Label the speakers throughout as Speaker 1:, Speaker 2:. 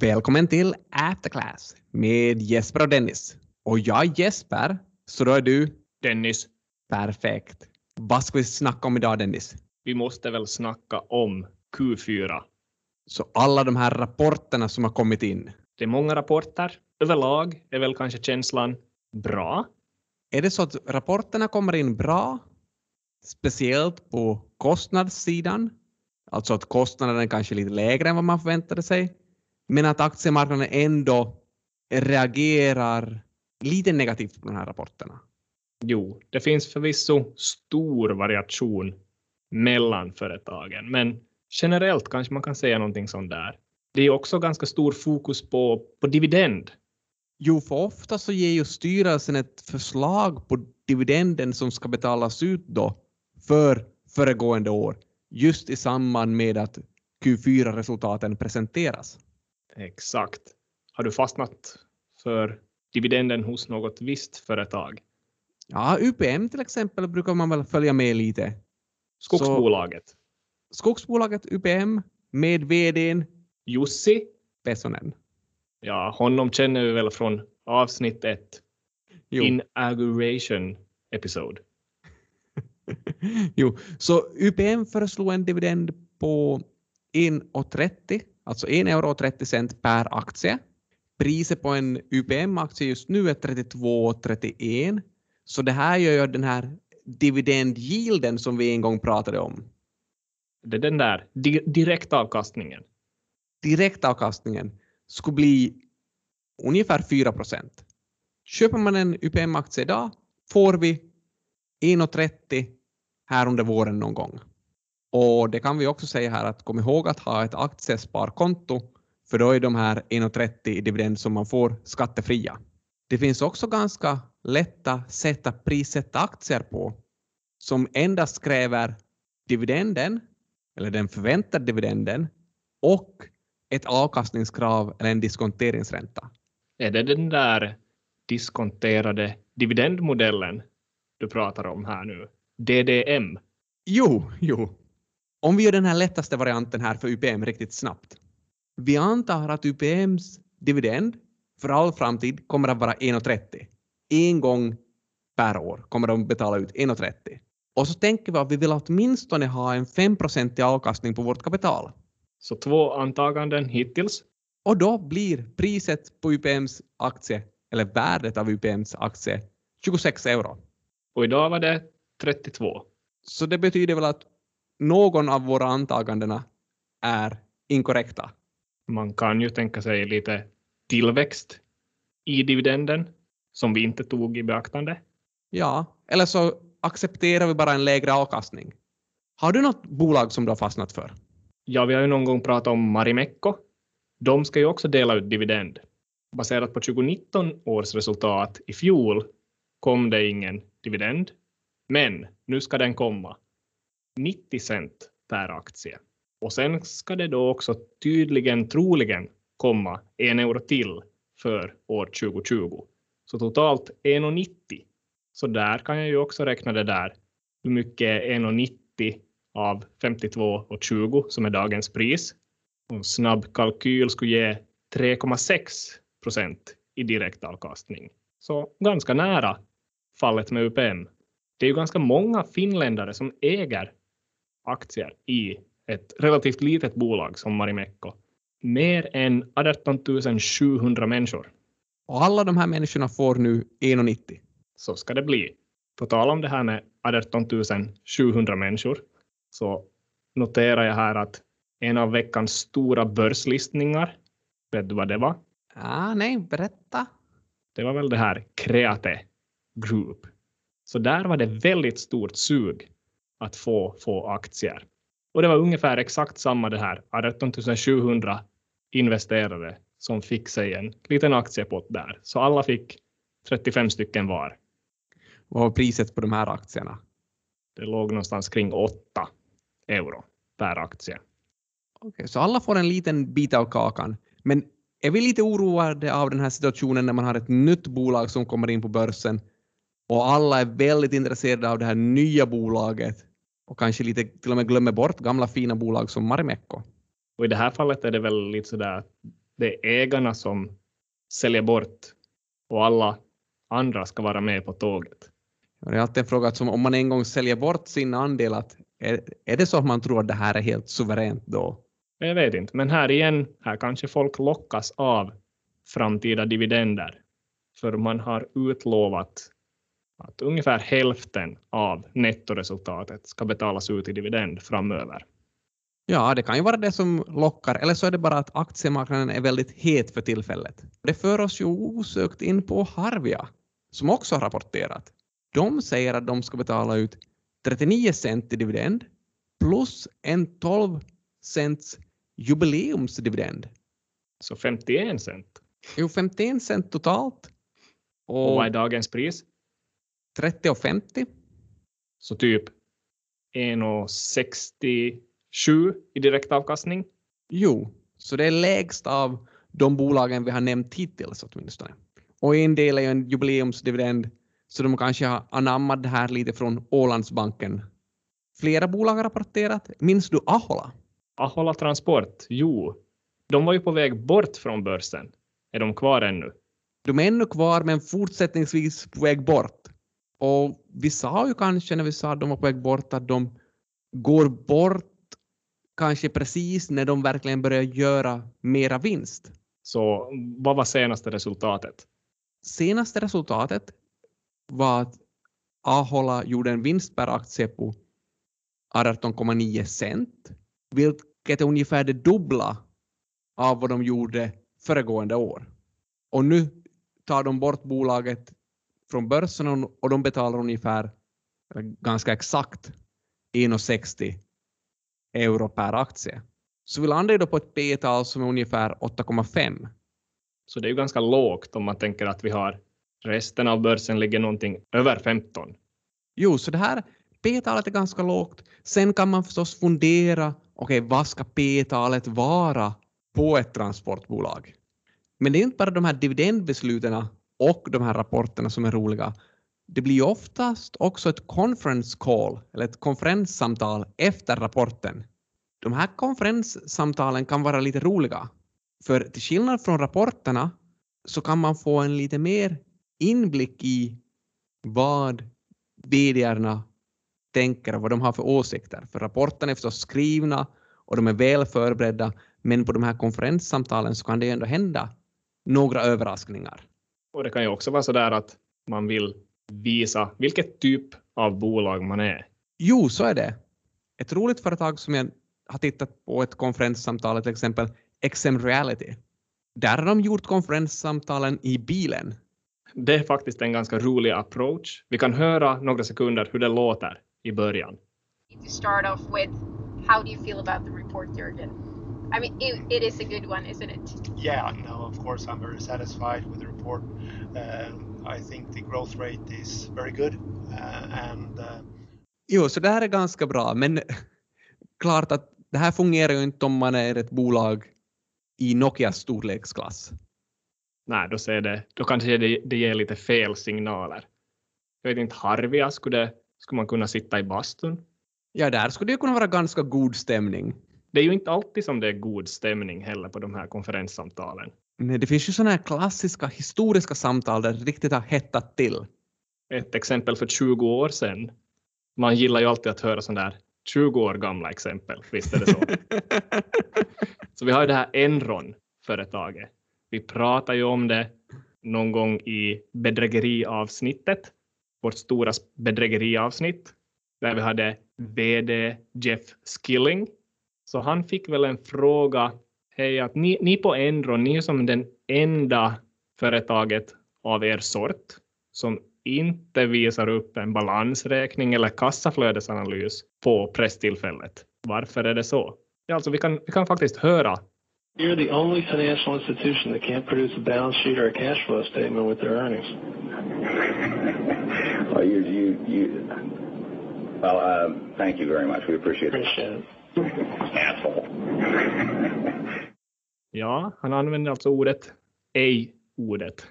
Speaker 1: Välkommen till Afterclass med Jesper och Dennis. Och jag är Jesper, så då är du?
Speaker 2: Dennis,
Speaker 1: Perfekt. Vad ska vi snacka om idag Dennis?
Speaker 2: vi måste väl snacka om Q4.
Speaker 1: Så alla de här rapporterna som har kommit in,
Speaker 2: Det är många rapporter. Överlag är väl kanske känslan bra.
Speaker 1: är det så att rapporterna kommer in bra? Speciellt på kostnadssidan, alltså att kostnaden kanske är lite lägre än vad man förväntade sig, men att aktiemarknaden ändå reagerar lite negativt på de här rapporterna.
Speaker 2: Jo, det finns förvisso stor variation mellan företagen, men generellt kanske man kan säga någonting sånt där. Det är också ganska stor fokus på, på dividend.
Speaker 1: Jo, för ofta så ger ju styrelsen ett förslag på dividenden som ska betalas ut då för föregående år, just i samband med att Q4-resultaten presenteras.
Speaker 2: Exakt. Har du fastnat för dividenden hos något visst företag?
Speaker 1: Ja, UPM till exempel brukar man väl följa med lite.
Speaker 2: Skogsbolaget.
Speaker 1: Skogsbolaget UPM med VDn
Speaker 2: Jussi
Speaker 1: Pesonen.
Speaker 2: Ja, honom känner vi väl från avsnitt ett.
Speaker 1: Jo.
Speaker 2: Inauguration episode.
Speaker 1: jo, så UPM föreslog en dividend på 1,30, alltså 1 euro och 30 cent per aktie. Priset på en UPM-aktie just nu är 32,31. Så det här gör ju den här dividendyielden som vi en gång pratade om.
Speaker 2: Det är den där di direktavkastningen.
Speaker 1: Direktavkastningen skulle bli ungefär 4 procent. Köper man en UPM-aktie idag får vi 1,30 här under våren någon gång. Och det kan vi också säga här att kom ihåg att ha ett aktiesparkonto för då är de här 1,30 i dividend som man får skattefria. Det finns också ganska lätta sätt att prissätta aktier på som endast kräver dividenden eller den förväntade dividenden och ett avkastningskrav eller en diskonteringsränta.
Speaker 2: Är det den där diskonterade dividendmodellen du pratar om här nu? DDM.
Speaker 1: Jo, jo. Om vi gör den här lättaste varianten här för UPM riktigt snabbt. Vi antar att UPMs dividend för all framtid kommer att vara 1,30. En gång per år kommer de betala ut 1,30. Och så tänker vi att vi vill åtminstone ha en 5 i avkastning på vårt kapital.
Speaker 2: Så två antaganden hittills.
Speaker 1: Och då blir priset på UPMs aktie, eller värdet av UPMs aktie, 26 euro.
Speaker 2: Och idag var det 32.
Speaker 1: Så det betyder väl att någon av våra antagandena är inkorrekta.
Speaker 2: Man kan ju tänka sig lite tillväxt i dividenden som vi inte tog i beaktande.
Speaker 1: Ja, eller så accepterar vi bara en lägre avkastning. Har du något bolag som du har fastnat för?
Speaker 2: Ja, vi har ju någon gång pratat om Marimekko. De ska ju också dela ut dividend. Baserat på 2019 års resultat i fjol kom det ingen dividend, men nu ska den komma. 90 cent per aktie. Och sen ska det då också tydligen, troligen komma en euro till för år 2020. Så totalt 1,90. Så där kan jag ju också räkna det där. Hur mycket är 1,90 av 52,20 som är dagens pris? Och en snabb kalkyl skulle ge 3,6 procent i direktavkastning. Så ganska nära fallet med UPM. Det är ju ganska många finländare som äger aktier i ett relativt litet bolag som Marimekko. Mer än 18 700 människor.
Speaker 1: Och alla de här människorna får nu 1,90.
Speaker 2: Så ska det bli. På tal om det här med 18 700 människor så noterar jag här att en av veckans stora börslistningar, vet du vad det var?
Speaker 1: Ah, nej, berätta.
Speaker 2: Det var väl det här Create Group. Så där var det väldigt stort sug att få, få aktier. Och det var ungefär exakt samma det här, 18 700 investerare som fick sig en liten aktiepott där. Så alla fick 35 stycken var.
Speaker 1: Vad var priset på de här aktierna?
Speaker 2: Det låg någonstans kring 8 euro per aktie.
Speaker 1: Okej, så alla får en liten bit av kakan. Men är vi lite oroade av den här situationen när man har ett nytt bolag som kommer in på börsen och alla är väldigt intresserade av det här nya bolaget och kanske lite till och med glömmer bort gamla fina bolag som Marimekko?
Speaker 2: Och i det här fallet är det väl lite sådär att det är ägarna som säljer bort och alla andra ska vara med på tåget.
Speaker 1: Det är alltid en fråga som om man en gång säljer bort sin andel, att är, är det så att man tror att det här är helt suveränt då?
Speaker 2: Jag vet inte, men här igen, här kanske folk lockas av framtida dividender. För man har utlovat att ungefär hälften av nettoresultatet ska betalas ut i dividend framöver.
Speaker 1: Ja, det kan ju vara det som lockar, eller så är det bara att aktiemarknaden är väldigt het för tillfället. Det för oss ju osökt in på Harvia, som också har rapporterat. De säger att de ska betala ut 39 cent i dividend plus en 12 cents jubileumsdividend.
Speaker 2: Så 51 cent.
Speaker 1: Jo, 51 cent totalt.
Speaker 2: Och, och vad är dagens pris?
Speaker 1: 30,50.
Speaker 2: Så typ 1,67 i direktavkastning?
Speaker 1: Jo, så det är lägst av de bolagen vi har nämnt hittills åtminstone. Och en del är ju en jubileumsdividend, så de kanske har anammat det här lite från Ålandsbanken. Flera bolag har rapporterat. Minns du Ahola?
Speaker 2: Ahola Transport, jo. De var ju på väg bort från börsen. Är de kvar ännu?
Speaker 1: De är ännu kvar, men fortsättningsvis på väg bort. Och vi sa ju kanske när vi sa att de var på väg bort att de går bort kanske precis när de verkligen börjar göra mera vinst.
Speaker 2: Så vad var senaste resultatet?
Speaker 1: Senaste resultatet var att Ahola gjorde en vinst per aktie på 18,9 cent, vilket är ungefär det dubbla av vad de gjorde föregående år. Och nu tar de bort bolaget från börsen och de betalar ungefär ganska exakt 1,60 euro per aktie. Så vi landar då på ett P-tal som är ungefär 8,5.
Speaker 2: Så det är ju ganska lågt om man tänker att vi har resten av börsen ligger någonting över 15.
Speaker 1: Jo, så det här P-talet är ganska lågt. Sen kan man förstås fundera, okej, okay, vad ska P-talet vara på ett transportbolag? Men det är inte bara de här dividendbesluten och de här rapporterna som är roliga. Det blir oftast också ett conference call eller ett konferenssamtal efter rapporten. De här konferenssamtalen kan vara lite roliga. För till skillnad från rapporterna så kan man få en lite mer inblick i vad vdarna tänker och vad de har för åsikter. För rapporterna är förstås skrivna och de är väl förberedda, men på de här konferenssamtalen så kan det ändå hända några överraskningar.
Speaker 2: Och det kan ju också vara så där att man vill visa vilket typ av bolag man är.
Speaker 1: Jo, så är det. Ett roligt företag som jag har tittat på ett konferenssamtal till exempel XM Reality. Där har de gjort konferenssamtalen i bilen.
Speaker 2: Det är faktiskt en ganska rolig approach. Vi kan höra några sekunder hur det låter i början.
Speaker 3: To start off with, how do you feel about the report, Jürgen? I mean, it, it is a good one, isn't it?
Speaker 4: Yeah, no, of course, I'm very satisfied with the report. Uh, I think the growth rate is very good. Uh, and, uh...
Speaker 1: Jo, så det här är ganska bra, men klart att det här fungerar ju inte om man är ett bolag i Nokias storleksklass.
Speaker 2: Nej, då, ser det, då kanske det, det ger lite fel signaler. Jag vet inte, Harvia, skulle, skulle man kunna sitta i bastun?
Speaker 1: Ja, där skulle det kunna vara ganska god stämning
Speaker 2: det är ju inte alltid som det är god stämning heller på de här konferenssamtalen.
Speaker 1: Nej, det finns ju sådana här klassiska historiska samtal där det riktigt har hettat till.
Speaker 2: Ett exempel för 20 år sedan. Man gillar ju alltid att höra sådana där 20 år gamla exempel, visst är det så? så vi har ju det här Enron-företaget. Vi pratar ju om det någon gång i bedrägeriavsnittet, vårt stora bedrägeriavsnitt, där vi hade VD Jeff Skilling så han fick väl en fråga, hej att ni, ni på Enron, ni är som den enda företaget av er sort som inte visar upp en balansräkning eller kassaflödesanalys på presstillfället. Varför är det så? Ja, alltså vi, kan, vi kan faktiskt höra.
Speaker 5: You're the only financial institution that can't produce a balance sheet or a cash flow statement with their earnings.
Speaker 6: well, you, you, you, well, uh, thank you very much. We appreciate it.
Speaker 5: Appreciate it.
Speaker 2: Ja, han använder alltså ordet ej-ordet.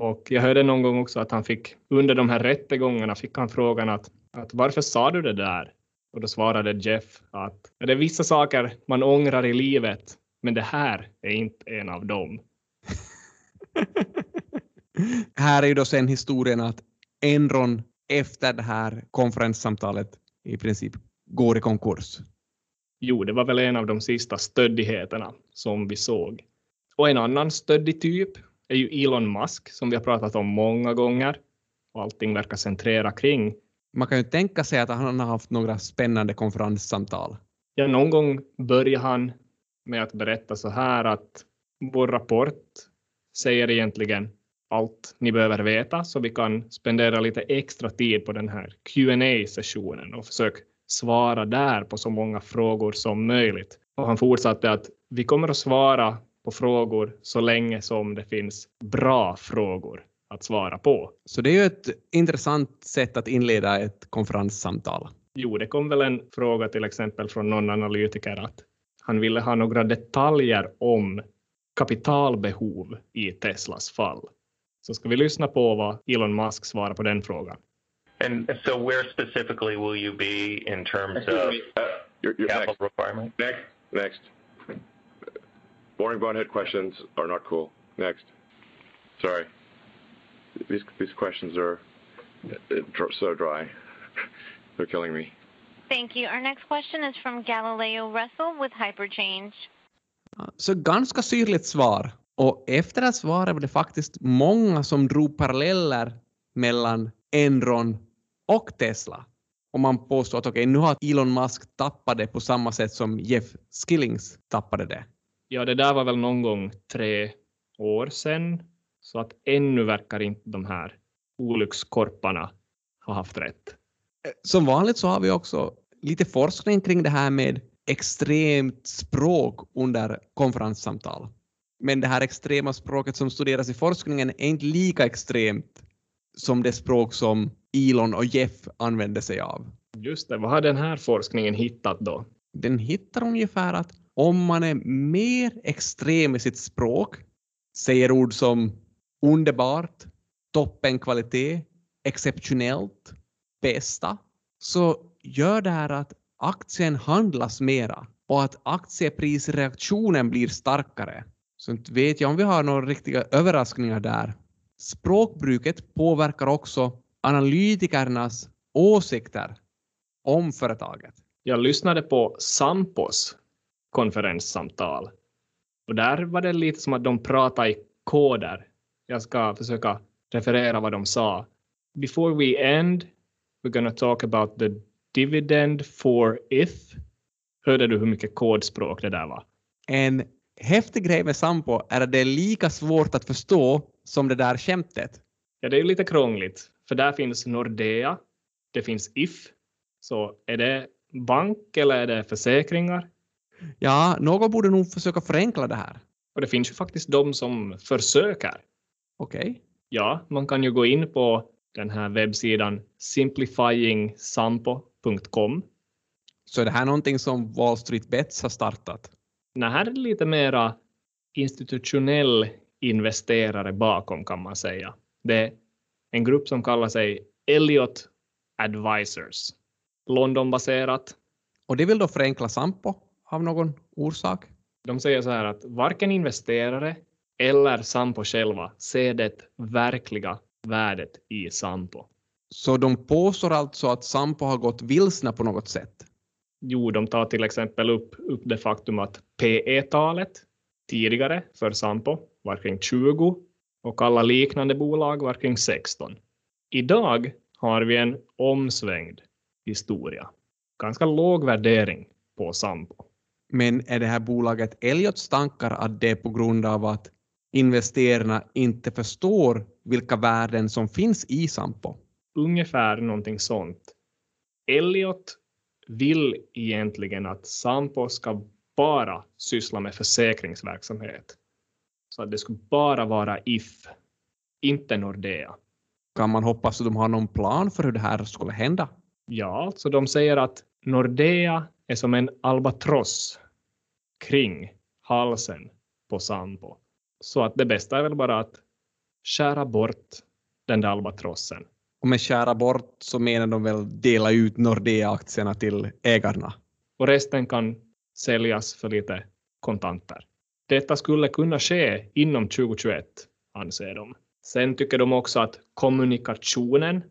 Speaker 2: Och jag hörde någon gång också att han fick, under de här rättegångarna fick han frågan att, att varför sa du det där? Och då svarade Jeff att det är vissa saker man ångrar i livet, Men det här är inte en av dem.
Speaker 1: här är ju då sen historien att Enron efter det här konferenssamtalet i princip går i konkurs.
Speaker 2: Jo, det var väl en av de sista stöddigheterna som vi såg. Och en annan stöddig typ är ju Elon Musk som vi har pratat om många gånger och allting verkar centrera kring.
Speaker 1: Man kan ju tänka sig att han har haft några spännande konferenssamtal.
Speaker 2: Ja, någon gång börjar han med att berätta så här att vår rapport säger egentligen allt ni behöver veta så vi kan spendera lite extra tid på den här qa sessionen och försöka svara där på så många frågor som möjligt. Och han fortsatte att vi kommer att svara på frågor så länge som det finns bra frågor att svara på.
Speaker 1: Så det är ju ett intressant sätt att inleda ett konferenssamtal.
Speaker 2: Jo, det kom väl en fråga till exempel från någon analytiker att han ville ha några detaljer om kapitalbehov i Teslas fall. Så ska vi lyssna på vad Elon Musk svarar på den frågan.
Speaker 7: And so where specifically will you be in terms of
Speaker 8: Uh, you're, you're
Speaker 7: capital
Speaker 8: next.
Speaker 7: requirement?
Speaker 8: Next. Next. Boring bonehead questions are not cool. Next. Sorry. These these questions are uh, so dry. They're killing me.
Speaker 9: Thank you. Our next question is from Galileo Russell with Hyperchange.
Speaker 1: Så ganska syrligt svar. Och efter det här svaret var det faktiskt många som drog paralleller mellan Enron och Tesla. Och man påstår att okej, okay, nu har Elon Musk tappat det på samma sätt som Jeff Skillings tappade det.
Speaker 2: Ja, det där var väl någon gång tre år sedan, så att ännu verkar inte de här olyckskorparna ha haft rätt.
Speaker 1: Som vanligt så har vi också lite forskning kring det här med extremt språk under konferenssamtal. Men det här extrema språket som studeras i forskningen är inte lika extremt som det språk som Elon och Jeff använde sig av.
Speaker 2: Just det, vad har den här forskningen hittat då?
Speaker 1: Den hittar ungefär att om man är mer extrem i sitt språk, säger ord som underbart, toppenkvalitet, exceptionellt, bästa, så gör det här att aktien handlas mera och att aktieprisreaktionen blir starkare. Så inte vet jag om vi har några riktiga överraskningar där. Språkbruket påverkar också analytikernas åsikter om företaget.
Speaker 2: Jag lyssnade på Sampos konferenssamtal och där var det lite som att de pratade i koder. Jag ska försöka referera vad de sa. Before we end, we're gonna talk about the dividend for if. Hörde du hur mycket kodspråk det där var?
Speaker 1: En häftig grej med Sampo är att det är lika svårt att förstå som det där skämtet.
Speaker 2: Ja, det är lite krångligt, för där finns Nordea, det finns If, så är det bank eller är det försäkringar?
Speaker 1: Ja, någon borde nog försöka förenkla det här.
Speaker 2: Och det finns ju faktiskt de som försöker.
Speaker 1: Okej. Okay.
Speaker 2: Ja, man kan ju gå in på den här webbsidan simplifyingsampo.com.
Speaker 1: Så är det här någonting som Wall Street Bets har startat?
Speaker 2: Nej, här är det lite mera institutionell investerare bakom kan man säga. Det är en grupp som kallar sig Elliot Advisors. Londonbaserat.
Speaker 1: Och det vill då förenkla Sampo av någon orsak?
Speaker 2: De säger så här att varken investerare eller Sampo själva ser det verkliga värdet i Sampo.
Speaker 1: Så de påstår alltså att Sampo har gått vilsna på något sätt?
Speaker 2: Jo, de tar till exempel upp, upp det faktum att PE-talet tidigare för Sampo var kring 20 och alla liknande bolag var kring 16. Idag har vi en omsvängd historia. Ganska låg värdering på Sampo.
Speaker 1: Men är det här bolaget Elliots tankar att det är på grund av att investerarna inte förstår vilka värden som finns i Sampo?
Speaker 2: Ungefär någonting sånt. Elliot vill egentligen att Sampo ska bara syssla med försäkringsverksamhet. Så att det skulle bara vara If, inte Nordea.
Speaker 1: Kan man hoppas att de har någon plan för hur det här skulle hända?
Speaker 2: Ja, alltså de säger att Nordea är som en albatross kring halsen på Sampo. Så att det bästa är väl bara att skära bort den där albatrossen.
Speaker 1: Och med skära bort så menar de väl dela ut Nordea-aktierna till ägarna?
Speaker 2: Och resten kan säljas för lite kontanter. Detta skulle kunna ske inom 2021, anser de. Sen tycker de också att kommunikationen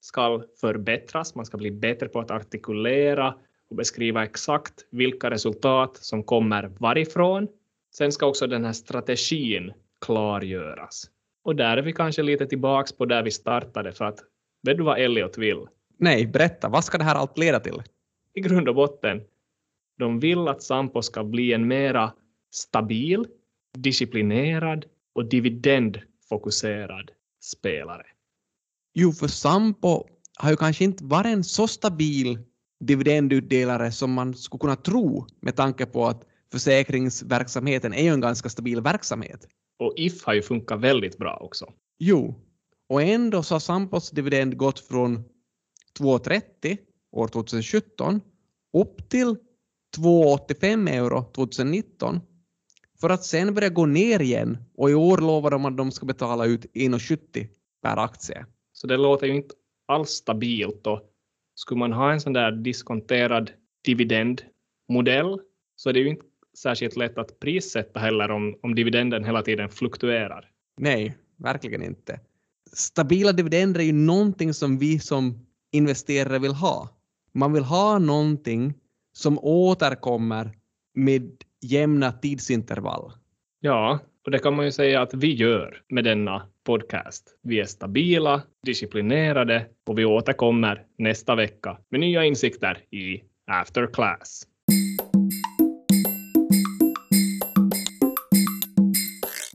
Speaker 2: ska förbättras. Man ska bli bättre på att artikulera och beskriva exakt vilka resultat som kommer varifrån. Sen ska också den här strategin klargöras. Och där är vi kanske lite tillbaks på där vi startade för att vet du vad Elliot vill?
Speaker 1: Nej, berätta, vad ska det här allt leda till?
Speaker 2: I grund och botten, de vill att Sampo ska bli en mera stabil, disciplinerad och dividendfokuserad spelare.
Speaker 1: Jo, för Sampo har ju kanske inte varit en så stabil dividendutdelare som man skulle kunna tro med tanke på att försäkringsverksamheten är ju en ganska stabil verksamhet.
Speaker 2: Och If har ju funkat väldigt bra också.
Speaker 1: Jo, och ändå så har Sampos dividend gått från 2,30 år 2017 upp till 2,85 euro 2019 för att sen börja gå ner igen och i år lovar de att de ska betala ut 1,70 per aktie.
Speaker 2: Så det låter ju inte alls stabilt och skulle man ha en sån där diskonterad dividendmodell så är det ju inte särskilt lätt att prissätta heller om, om dividenden hela tiden fluktuerar.
Speaker 1: Nej, verkligen inte. Stabila dividender är ju någonting som vi som investerare vill ha. Man vill ha någonting som återkommer med jämna tidsintervall.
Speaker 2: Ja, och det kan man ju säga att vi gör med denna podcast. Vi är stabila, disciplinerade och vi återkommer nästa vecka med nya insikter i After Class.